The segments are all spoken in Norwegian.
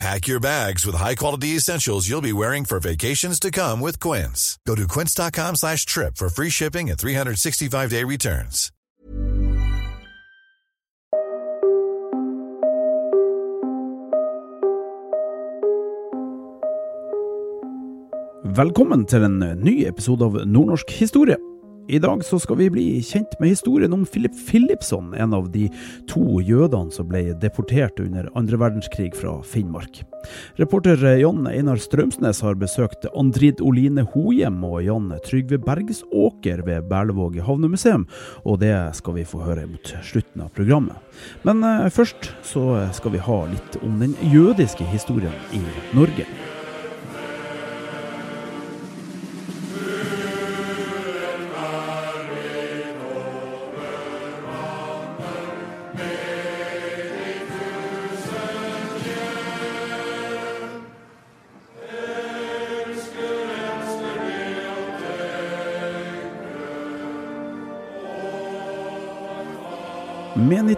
Pack your bags with high-quality essentials you'll be wearing for vacations to come with Quince. Go to quince.com slash trip for free shipping and 365-day returns. Velkommen til en ny episode av Nordnorsk historie. I dag så skal vi bli kjent med historien om Philip Philipson, en av de to jødene som ble deportert under andre verdenskrig fra Finnmark. Reporter Jan Einar Strømsnes har besøkt Andrid Oline Hohjem og Jan Trygve Bergsåker ved Berlevåg havnemuseum, og det skal vi få høre mot slutten av programmet. Men eh, først så skal vi ha litt om den jødiske historien i Norge.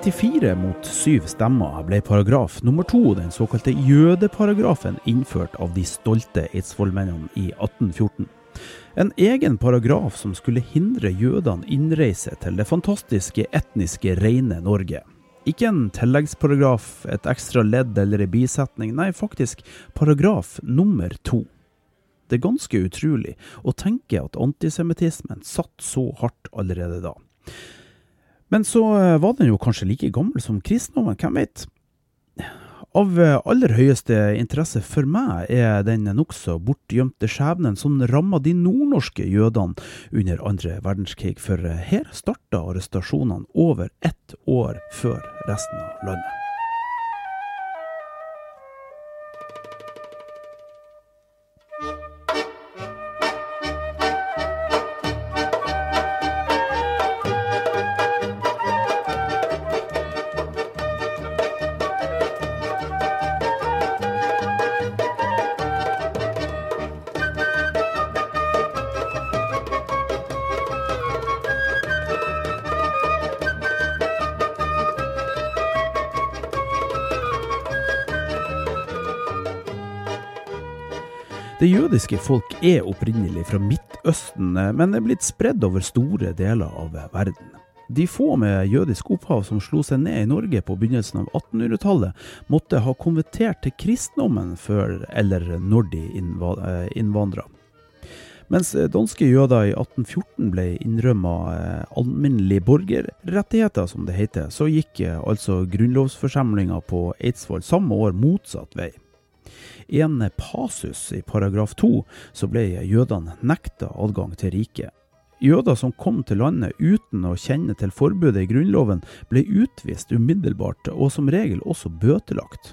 94 mot 7 stemmer ble paragraf nummer to, den såkalte jødeparagrafen, innført av de stolte eidsvollmennene i 1814. En egen paragraf som skulle hindre jødene innreise til det fantastiske etniske rene Norge. Ikke en tilleggsparagraf, et ekstra ledd eller en bisetning, nei, faktisk paragraf nummer to. Det er ganske utrolig å tenke at antisemittismen satt så hardt allerede da. Men så eh, var den jo kanskje like gammel som kristendommen, hvem vet? Av eh, aller høyeste interesse for meg er den nokså bortgjemte skjebnen som ramma de nordnorske jødene under andre verdenskrig, for eh, her starta arrestasjonene over ett år før resten av landet. Det jødiske folk er opprinnelig fra Midtøsten, men er blitt spredd over store deler av verden. De få med jødisk opphav som slo seg ned i Norge på begynnelsen av 1800-tallet, måtte ha konvertert til kristendommen før eller når de innvandra. Mens danske jøder i 1814 ble innrømma alminnelige borgerrettigheter, som det heter, så gikk altså grunnlovsforsamlinga på Eidsvoll samme år motsatt vei. I en pasus i paragraf to så ble jødene nekta adgang til riket. Jøder som kom til landet uten å kjenne til forbudet i Grunnloven, ble utvist umiddelbart, og som regel også bøtelagt.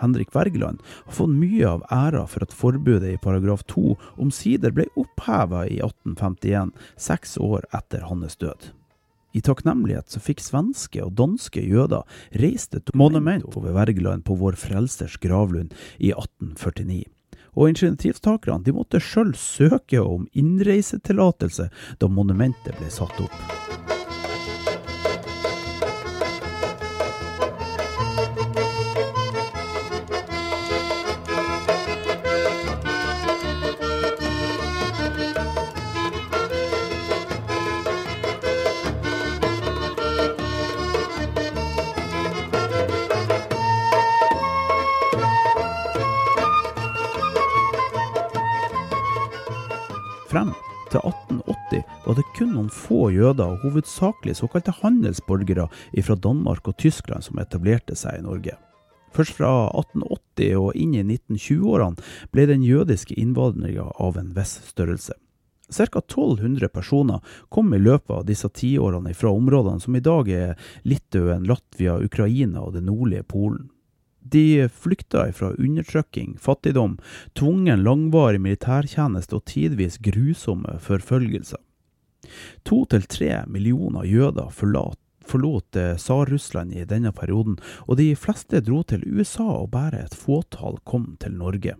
Henrik Wergeland har fått mye av æra for at forbudet i paragraf 2 omsider ble oppheva i 1851, seks år etter hans død. I takknemlighet så fikk svenske og danske jøder reist et monument over Wergeland på Vår Frelsers gravlund i 1849. Og initiativtakerne måtte sjøl søke om innreisetillatelse da monumentet ble satt opp. Kun noen få jøder, og hovedsakelig såkalte handelsborgere fra Danmark og Tyskland, som etablerte seg i Norge. Først fra 1880 og inn i 1920-årene ble den jødiske innvandringa av en viss størrelse. Ca. 1200 personer kom i løpet av disse tiårene fra områdene som i dag er Litauen, Latvia, Ukraina og det nordlige Polen. De flykta fra undertrykking, fattigdom, tvungen langvarig militærtjeneste og tidvis grusomme forfølgelser. To til tre millioner jøder forlot, forlot eh, Tsar-Russland i denne perioden, og de fleste dro til USA, og bare et fåtall kom til Norge.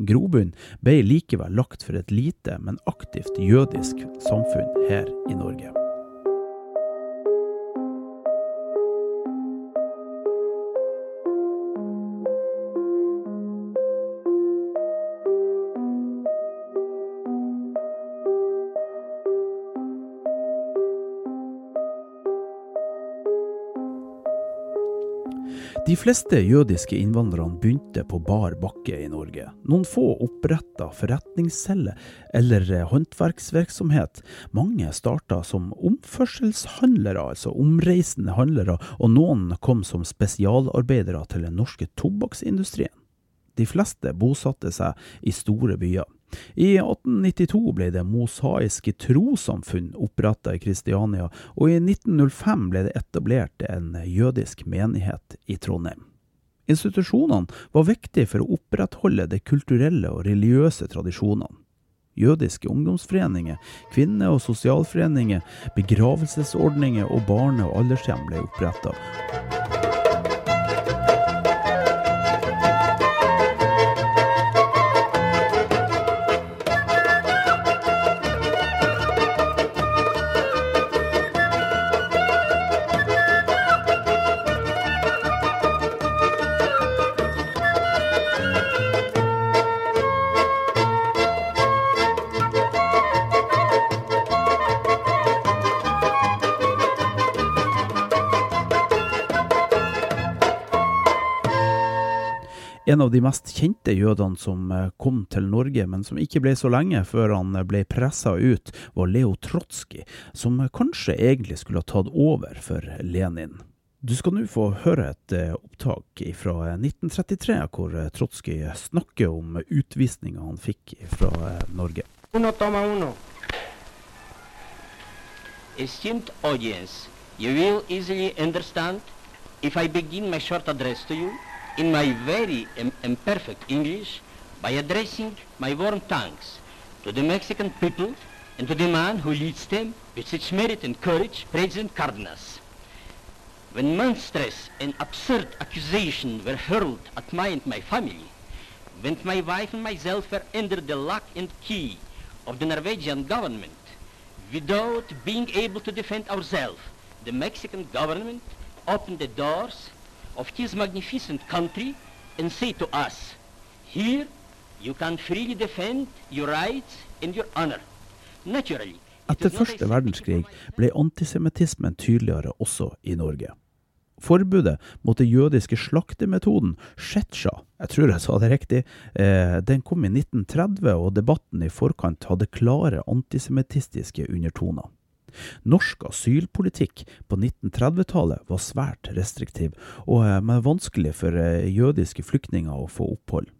Grobunnen ble likevel lagt for et lite, men aktivt jødisk samfunn her i Norge. De fleste jødiske innvandrerne begynte på bar bakke i Norge. Noen få oppretta forretningsceller eller håndverksvirksomhet. Mange starta som omførselshandlere, altså omreisende handlere, og noen kom som spesialarbeidere til den norske tobakksindustrien. De fleste bosatte seg i store byer. I 1892 ble det mosaiske trossamfunn oppretta i Kristiania, og i 1905 ble det etablert en jødisk menighet i Trondheim. Institusjonene var viktige for å opprettholde de kulturelle og religiøse tradisjonene. Jødiske ungdomsforeninger, kvinne- og sosialforeninger, begravelsesordninger og barne- og aldershjem ble oppretta. En av de mest kjente jødene som eh, kom til Norge, men som ikke ble så lenge før han eh, ble pressa ut, var Leo Trotskij, som kanskje egentlig skulle ha tatt over for Lenin. Du skal nå få høre et eh, opptak fra 1933, hvor Trotskij snakker om utvisninga han fikk fra Norge. Uno toma uno. Esteemed audience, you will easily understand if I begin my short address to you in my very im imperfect English by addressing my warm thanks to the Mexican people and to the man who leads them with such merit and courage, President Cardenas. When monstrous and absurd accusations were hurled at my and my family, when my wife and myself were under the lock and key of the Norwegian government, without being able to defend ourselves, the Mexican government opened the doors of this magnificent country and say to us, here you can freely defend your rights and your honor. Naturally. Etter første verdenskrig ble antisemittismen tydeligere også i Norge. Forbudet mot den jødiske slaktemetoden, shetsha, jeg tror jeg sa det riktig, eh, den kom i 1930, og debatten i forkant hadde klare antisemittistiske undertoner. Norsk asylpolitikk på 1930-tallet var svært restriktiv, og med vanskelig for eh, jødiske flyktninger å få opphold.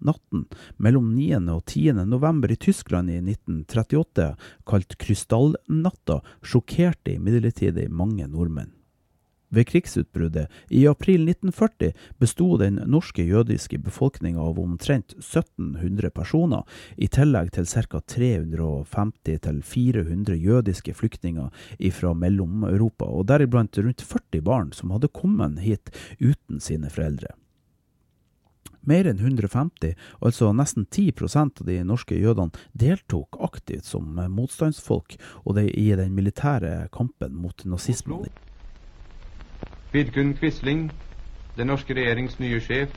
Natten mellom 9. og 10. november i Tyskland i 1938, kalt Krystallnatta, sjokkerte imidlertid mange nordmenn. Ved krigsutbruddet i april 1940 besto den norske jødiske befolkninga av omtrent 1700 personer, i tillegg til ca. 350-400 jødiske flyktninger fra Mellom-Europa, og deriblant rundt 40 barn som hadde kommet hit uten sine foreldre. Mer enn 150, altså nesten 10% av de norske jødene, deltok aktivt som motstandsfolk og i den militære kampen mot nazismen. Vidkun Quisling, den norske regjerings nye sjef,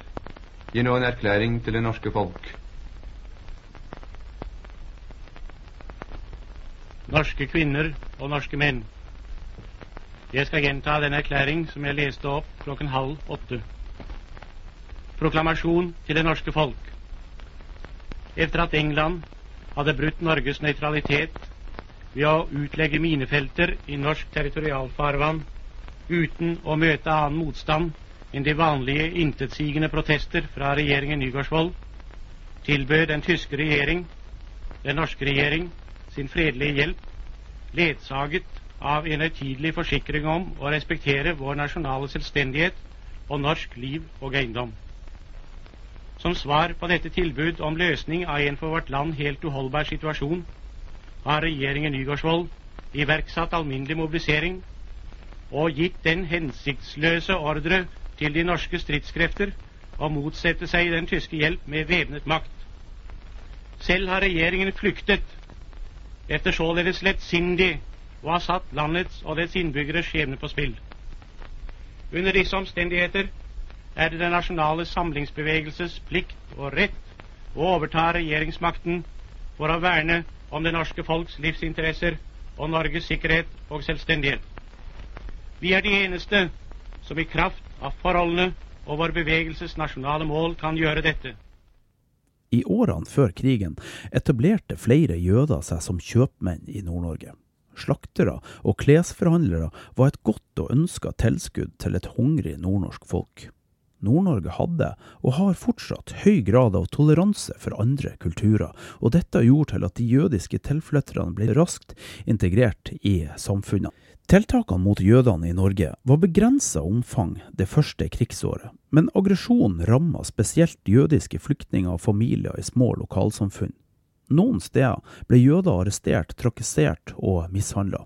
gir nå en erklæring til det norske folk. Norske kvinner og norske menn. Jeg skal gjenta den erklæring som jeg leste opp klokken halv åtte. Proklamasjon til det norske folk. Etter at England hadde brutt Norges nøytralitet ved å utlegge minefelter i norsk territorialfarvann uten å møte annen motstand enn de vanlige intetsigende protester fra regjeringen Nygaardsvold, tilbød den tyske regjering, den norske regjering, sin fredelige hjelp, ledsaget av en høytidelig forsikring om å respektere vår nasjonale selvstendighet og norsk liv og eiendom. Som svar på dette tilbud om løsning av en for vårt land helt uholdbar situasjon, har regjeringen Nygaardsvold iverksatt alminnelig mobilisering og gitt den hensiktsløse ordre til de norske stridskrefter å motsette seg den tyske hjelp med væpnet makt. Selv har regjeringen flyktet, etter således lettsindig å ha satt landets og dets innbyggeres skjebne på spill. Under disse omstendigheter er det den nasjonale samlingsbevegelses plikt og rett å overta regjeringsmakten for å verne om det norske folks livsinteresser og Norges sikkerhet og selvstendighet. Vi er de eneste som i kraft av forholdene og vår bevegelses nasjonale mål kan gjøre dette. I årene før krigen etablerte flere jøder seg som kjøpmenn i Nord-Norge. Slaktere og klesforhandlere var et godt og ønska tilskudd til et hungrig nordnorsk folk. Nord-Norge hadde, og har fortsatt, høy grad av toleranse for andre kulturer, og dette gjorde til at de jødiske tilflytterne ble raskt integrert i samfunnet. Tiltakene mot jødene i Norge var begrensa omfang det første krigsåret, men aggresjonen ramma spesielt jødiske flyktninger og familier i små lokalsamfunn. Noen steder ble jøder arrestert, trakassert og mishandla.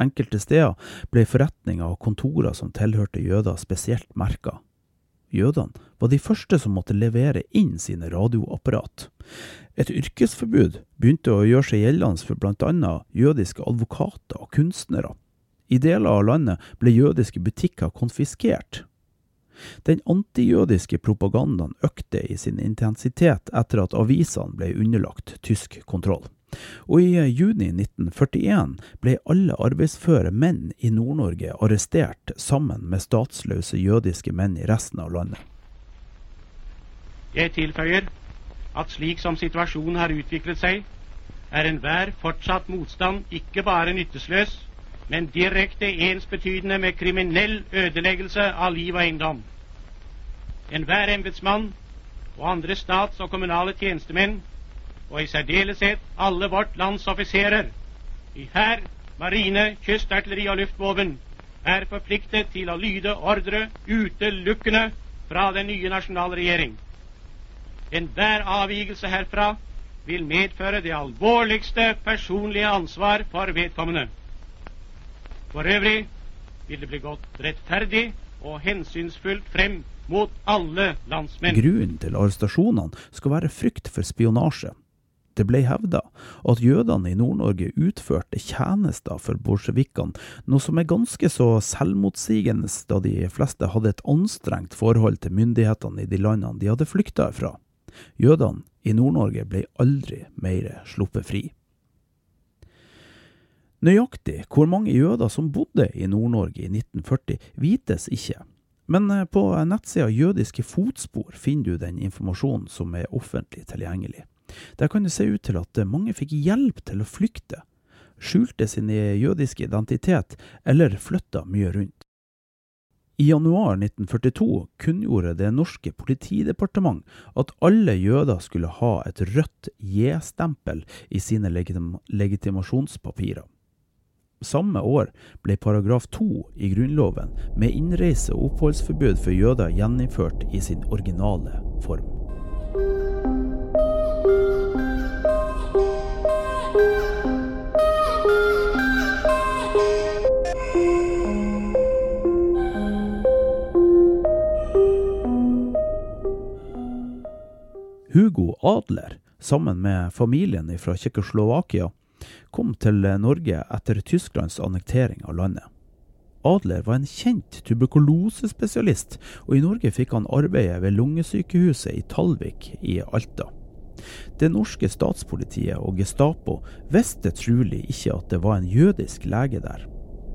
Enkelte steder ble forretninger og kontorer som tilhørte jøder, spesielt merka. Jødene var de første som måtte levere inn sine radioapparat. Et yrkesforbud begynte å gjøre seg gjeldende for bl.a. jødiske advokater og kunstnere. I deler av landet ble jødiske butikker konfiskert. Den antijødiske propagandaen økte i sin intensitet etter at avisene ble underlagt tysk kontroll. Og i juni 1941 ble alle arbeidsføre menn i Nord-Norge arrestert sammen med statsløse jødiske menn i resten av landet. Jeg tilføyer at slik som situasjonen har utviklet seg, er enhver fortsatt motstand ikke bare nyttesløs, men direkte ensbetydende med kriminell ødeleggelse av liv og eiendom. Enhver embetsmann og andre stats- og kommunale tjenestemenn, og i særdeleshet alle vårt lands offiserer, i hær, marine, kystartilleri og luftvåpen, er forpliktet til å lyde ordre utelukkende fra den nye nasjonale regjering. Enhver avvigelse herfra vil medføre det alvorligste personlige ansvar for vedkommende. For øvrig vil det bli gått rettferdig og hensynsfullt frem mot alle landsmenn. Grunnen til arrestasjonene skal være frykt for spionasje. Det ble hevda at jødene i Nord-Norge utførte tjenester for bolsjevikene, noe som er ganske så selvmotsigende da de fleste hadde et anstrengt forhold til myndighetene i de landene de hadde flykta fra. Jødene i Nord-Norge ble aldri mer sluppet fri. Nøyaktig hvor mange jøder som bodde i Nord-Norge i 1940, vites ikke. Men eh, på nettsida Jødiske fotspor finner du den informasjonen som er offentlig tilgjengelig. Der kan det se ut til at mange fikk hjelp til å flykte, skjulte sin jødiske identitet eller flytta mye rundt. I januar 1942 kunngjorde det norske politidepartement at alle jøder skulle ha et rødt J-stempel i sine legitim legitimasjonspapirer. Samme år ble paragraf 2 i Grunnloven med innreise- og oppholdsforbud for jøder gjeninnført i sin originale form. Hugo Adler, sammen med familien fra Tsjekkoslovakia, kom til Norge etter Tysklands annektering av landet. Adler var en kjent tuberkulosespesialist, og i Norge fikk han arbeide ved lungesykehuset i Talvik i Alta. Det norske statspolitiet og Gestapo visste trolig ikke at det var en jødisk lege der.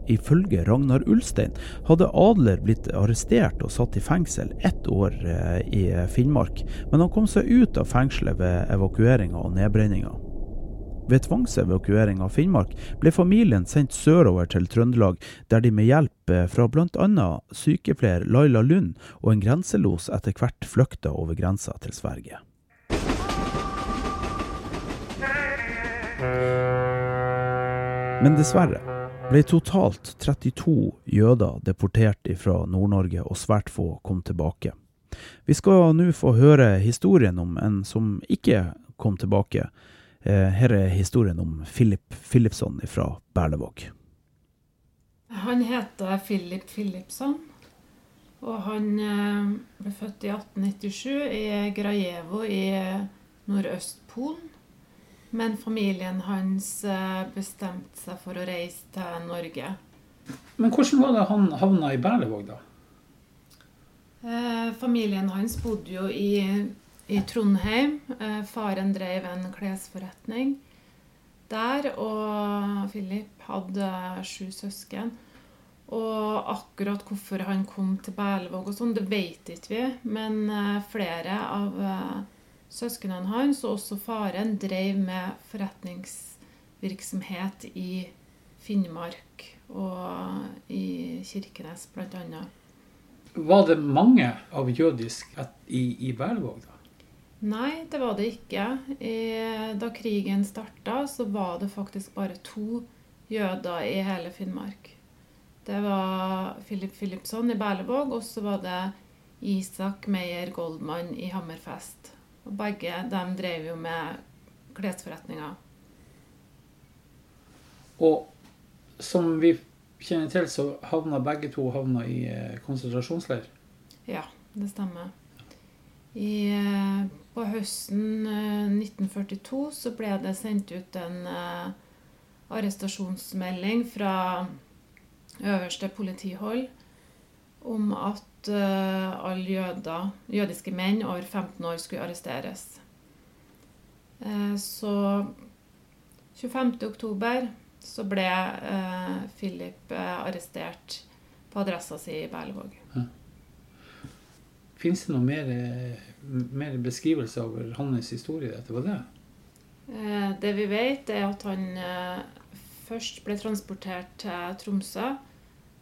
Ifølge Ragnar Ulstein hadde Adler blitt arrestert og satt i fengsel ett år eh, i Finnmark, men han kom seg ut av fengselet ved evakueringa og nedbrenninga. Ved tvangsevakuering av Finnmark ble familien sendt sørover til Trøndelag, der de med hjelp eh, fra bl.a. sykepleier Laila Lund og en grenselos etter hvert flykta over grensa til Sverige. Men dessverre ble totalt 32 jøder deportert fra Nord-Norge, og svært få kom tilbake. Vi skal nå få høre historien om en som ikke kom tilbake, Eh, her er historien om Philip Philipson fra Berlevåg. Han heter Philip Philipson, og han eh, ble født i 1897 i Grajevo i Nordøstpolen. Men familien hans eh, bestemte seg for å reise til Norge. Men hvordan var det han havna i Berlevåg, da? Eh, familien hans bodde jo i, i Trondheim. Eh, faren drev en klesforretning der, og Philip hadde sju søsken. Og akkurat hvorfor han kom til Berlevåg og sånn, det vet ikke vi. Men eh, flere av eh, søsknene hans, og også faren, drev med forretningsvirksomhet i Finnmark og i Kirkenes, bl.a. Var det mange av jødisk i, i Berlevåg, da? Nei, det var det ikke. Da krigen starta, så var det faktisk bare to jøder i hele Finnmark. Det var Philip Philipson i Berlevåg, og så var det Isak Meyer Goldman i Hammerfest. Og begge de drev jo med klesforretninger. Og som vi kjenner til, så havna begge to havna i eh, konsentrasjonsleir? Ja, det stemmer. I, eh, på høsten 1942 eh, så ble det sendt ut en arrestasjonsmelding fra øverste politihold om at uh, alle jøder, jødiske menn over 15 år skulle arresteres. Uh, så 25. oktober så ble uh, Philip arrestert på adressa si i Berlevåg. Ja. Fins det noe mer, mer, beskrivelse over hans historie etterpå det? Det vi vet, er at han først ble transportert til Tromsø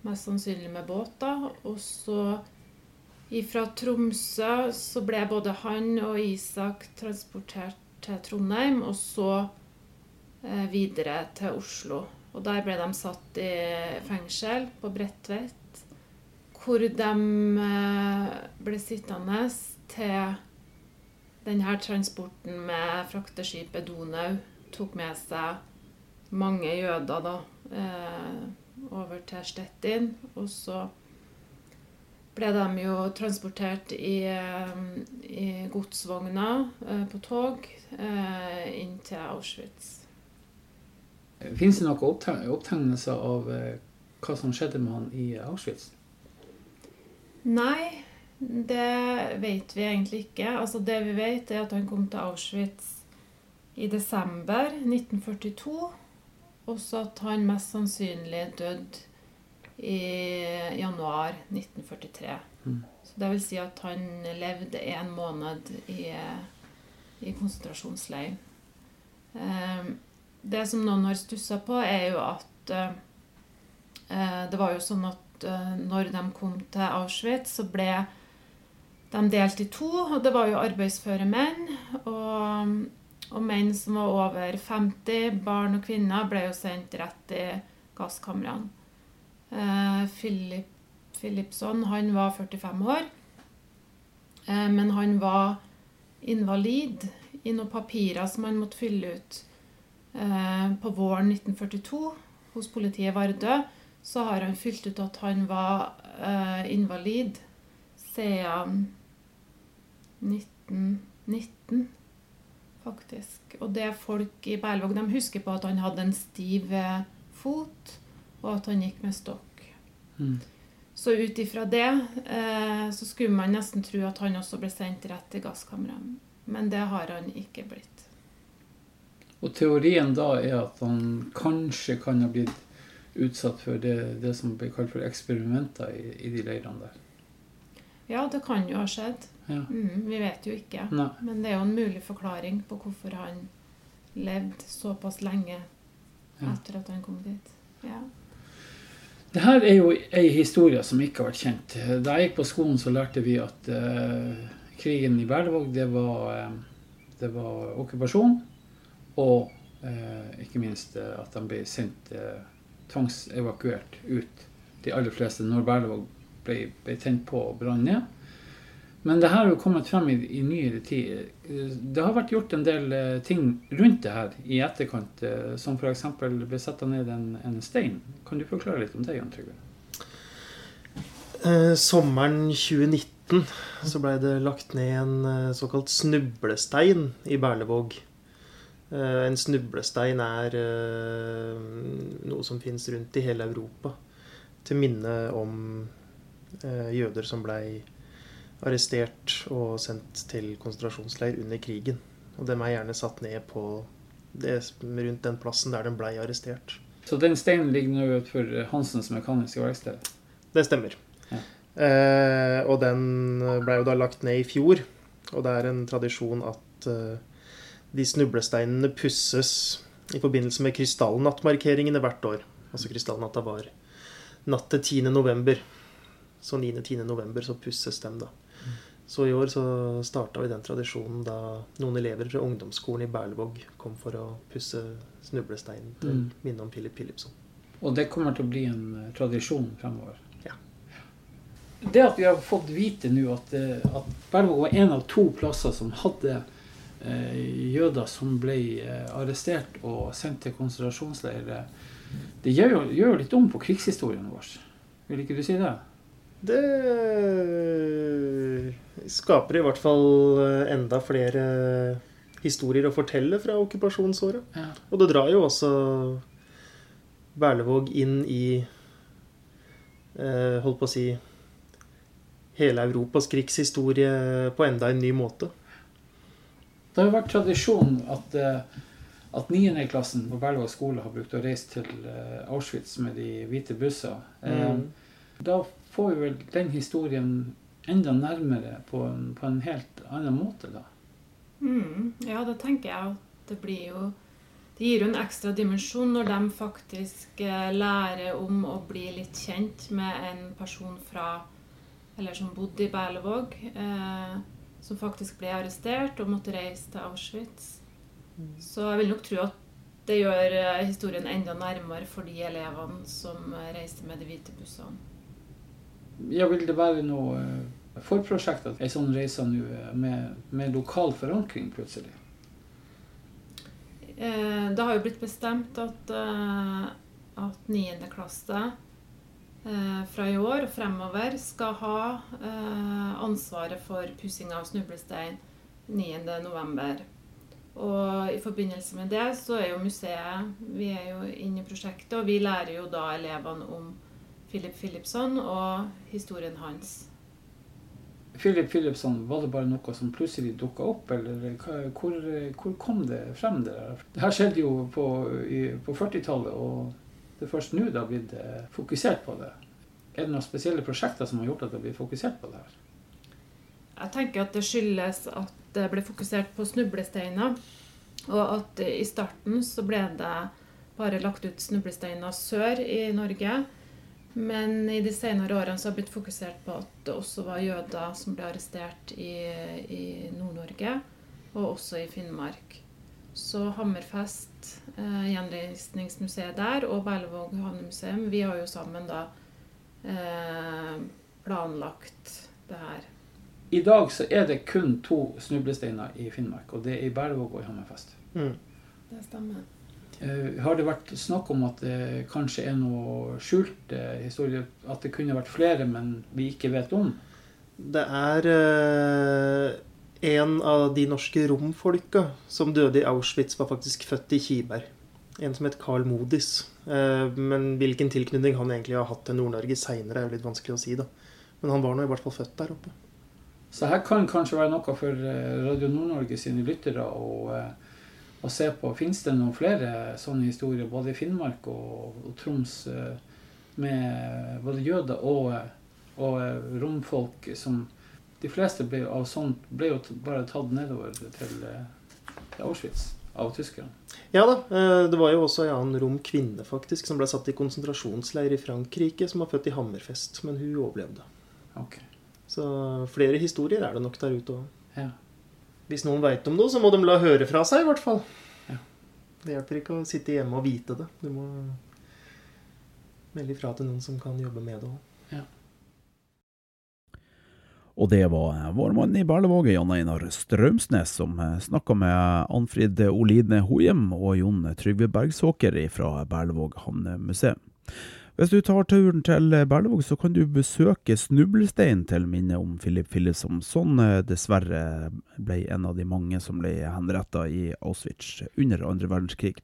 Mest sannsynlig med båt, da. Og så fra Tromsø så ble både han og Isak transportert til Trondheim, og så eh, videre til Oslo. Og der ble de satt i fengsel på Bredtvet, hvor de eh, ble sittende til denne transporten med frakteskipet Donau tok med seg mange jøder, da. Eh, over til Stettin. Og så ble de jo transportert i, eh, i godsvogner eh, på tog eh, inn til Auschwitz. Fins det noen opptegnelser av hva som skjedde med han i Auschwitz? Nei, det vet vi egentlig ikke. Altså Det vi vet, er at han kom til Auschwitz i desember 1942. Også at han mest sannsynlig døde i januar 1943. Mm. Så det vil si at han levde en måned i, i konsentrasjonsleir. Eh, det som noen har stussa på, er jo at eh, det var jo sånn at eh, når de kom til Auschwitz, så ble de delt i to. Og det var jo arbeidsføre menn. Og og menn som var over 50, barn og kvinner, ble jo sendt rett i gasskamrene. Eh, Philip, Philipson han var 45 år, eh, men han var invalid i noen papirer som han måtte fylle ut eh, på våren 1942 hos politiet i Vardø. Så har han fylt ut at han var eh, invalid siden 1919 faktisk. Og det folk i Berlevåg de husker på at han hadde en stiv eh, fot, og at han gikk med stokk. Mm. Så ut ifra det eh, så skulle man nesten tro at han også ble sendt rett til gasskammeret. Men det har han ikke blitt. Og teorien da er at han kanskje kan ha blitt utsatt for det, det som blir kalt for eksperimenter i, i de leirene der? Ja, det kan jo ha skjedd. Ja. Mm, vi vet jo ikke. Nei. Men det er jo en mulig forklaring på hvorfor han levde såpass lenge ja. etter at han kom dit. Ja. Det her er jo ei historie som ikke har vært kjent. Da jeg gikk på skolen, så lærte vi at uh, krigen i Berlevåg, det var, uh, det var okkupasjon. Og uh, ikke minst at de ble sendt tvangsevakuert ut, de aller fleste, når Berlevåg ble, ble tent på og brant ned. Men det her har jo kommet frem i, i nyere tid. Det har vært gjort en del eh, ting rundt det her i etterkant, eh, som f.eks. ble satt ned en, en stein. Kan du forklare litt om det, Jan Trygve? Eh, sommeren 2019 så blei det lagt ned en eh, såkalt snublestein i Berlevåg. Eh, en snublestein er eh, noe som fins rundt i hele Europa. Til minne om jøder som blei arrestert og sendt til konsentrasjonsleir under krigen. Og dem er gjerne satt ned på det, rundt den plassen der de blei arrestert. Så den steinen ligger nå utenfor Hansens mekaniske verksted? Det stemmer. Ja. Eh, og den ble jo da lagt ned i fjor. Og det er en tradisjon at eh, de snublesteinene pusses i forbindelse med krystallnattmarkeringene hvert år. Altså krystallnatta var natt til 10. november. Så 9.-10. november så pusses dem, da. Så i år så starta vi den tradisjonen da noen elever fra ungdomsskolen i Berlevåg kom for å pusse snublesteinen til Mm. minne om Philip Philipson. Og det kommer til å bli en eh, tradisjon fremover. Ja. Det at vi har fått vite nå at, eh, at Berlevåg var en av to plasser som hadde eh, jøder som ble arrestert og sendt til konsentrasjonsleirer, det gjør jo, gjør jo litt om på krigshistorien vår. Vil ikke du si det? Det skaper i hvert fall eh, enda flere historier å fortelle fra okkupasjonsåret. Ja. Og det drar jo også Berlevåg inn i eh, Holdt på å si hele Europas krigshistorie på enda en ny måte. Det har jo vært tradisjon at, eh, at 9. klassen på Berlevåg skole har brukt å reise til eh, Auschwitz med de hvite busser. Eh, Mm. Da får vi vel den historien enda nærmere på en, på en helt annen måte, da. Mm, ja, det tenker jeg at det blir jo Det gir jo en ekstra dimensjon når de faktisk eh, lærer om å bli litt kjent med en person fra Eller som bodde i Berlevåg. Eh, som faktisk ble arrestert og måtte reise til Auschwitz. Så jeg vil nok tro at det gjør eh, historien enda nærmere for de elevene som eh, reiste med de hvite bussene. Ja, vil det være noe eh, forprosjekt ei sånn reise nå eh, med, med lokal forankring plutselig? Eh, Det har jo blitt bestemt at, at 9. klasse fra i år og fremover skal ha ansvaret for pussing av snublestein 9. november. Og i forbindelse med det så er jo museet Vi er jo inne i prosjektet, og vi lærer jo da elevene om Philip Philipson og historien hans. Philip Philipson, var det bare noe som plutselig dukka opp, eller hvor, hvor kom det frem? Det der? Det her skjedde jo på, på 40-tallet, og det er først nå det har blitt eh, fokusert på det. Er det noen spesielle prosjekter som har gjort at det blir fokusert på det her? Jeg tenker at det skyldes at det ble fokusert på snublesteiner. Og at i starten så ble det bare lagt ut snublesteiner sør i Norge. Men i de senere årene så har det blitt fokusert på at det også var jøder som ble arrestert i, i Nord-Norge, og også i Finnmark. Så Hammerfest, eh, Gjenreisningsmuseet der, og Berlevåg havnemuseum, vi har jo sammen da eh, planlagt det her. I dag så er det kun to snublesteiner i Finnmark, og det er i Berlevåg og i Hammerfest. Mm. Det stemmer. Eh, Har det vært snakk om at det kanskje er noe skjult eh, historie? At det kunne vært flere, men vi ikke vet om? Det er eh, en av de norske romfolka som døde i Auschwitz, var faktisk født i Kiberg. En som het Carl Modis. Eh, men hvilken tilknytning han egentlig har hatt til Nord-Norge seinere, er jo litt vanskelig å si. da. Men han var nå i hvert fall født der oppe. Så her kan kanskje være noe for Radio Nord-Norge sine lyttere å, å se på. Fins det noen flere sånne historier, både i Finnmark og, og Troms, eh, med både jøder og, eh, og eh, romfolk som De fleste ble, av sånt ble jo bare tatt nedover til, til Auschwitz av tyskerne. Ja da, det var jo også en annen rom kvinne faktisk, som ble satt i konsentrasjonsleir i Frankrike, som var født i Hammerfest, men hun overlevde. Ok. Så flere historier er det nok der ute òg. Ja. Hvis noen veit om noe, så må de la høre fra seg, i hvert fall. Ja. Det hjelper ikke å sitte hjemme og vite det. Du må melde ifra til noen som kan jobbe med det òg. Og det var vår mann i Berlevåg, Jan Einar Strømsnes, som snakka med Anfrid Oline Hohjem og Jon Trygve Bergsåker fra Berlevåg havnemuseum. Hvis du tar turen til Berlevåg, så kan du besøke Snublestein til minne om Philip Philipson, som dessverre ble en av de mange som ble henretta i Auschwitz under andre verdenskrig.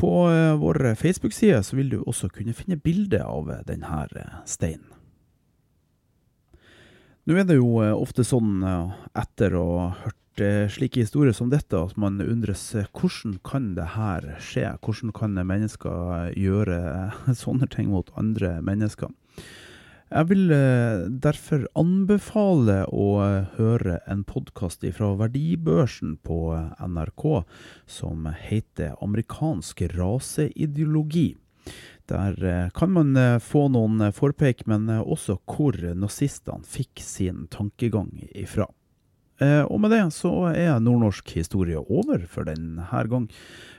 På vår Facebook-side så vil du også kunne finne bilde av denne steinen. Nå er det jo ofte sånn etter å ha hørt slike historier som dette, at man undres hvordan kan det her skje? Hvordan kan mennesker gjøre sånne ting mot andre mennesker? Jeg vil derfor anbefale å høre en podkast fra Verdibørsen på NRK som heter Amerikansk raseideologi. Der kan man få noen forpeik, men også hvor nazistene fikk sin tankegang ifra. Og med det så er nordnorsk historie over for denne gang.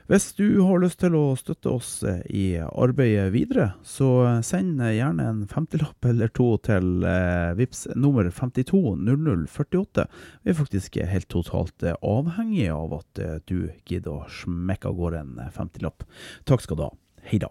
Hvis du har lyst til å støtte oss i arbeidet videre, så send gjerne en femtilapp eller to til VIPS nummer 520048. Vi er faktisk helt totalt avhengig av at du gidder å smekke av gårde en femtilapp. Takk skal du ha. Hei da.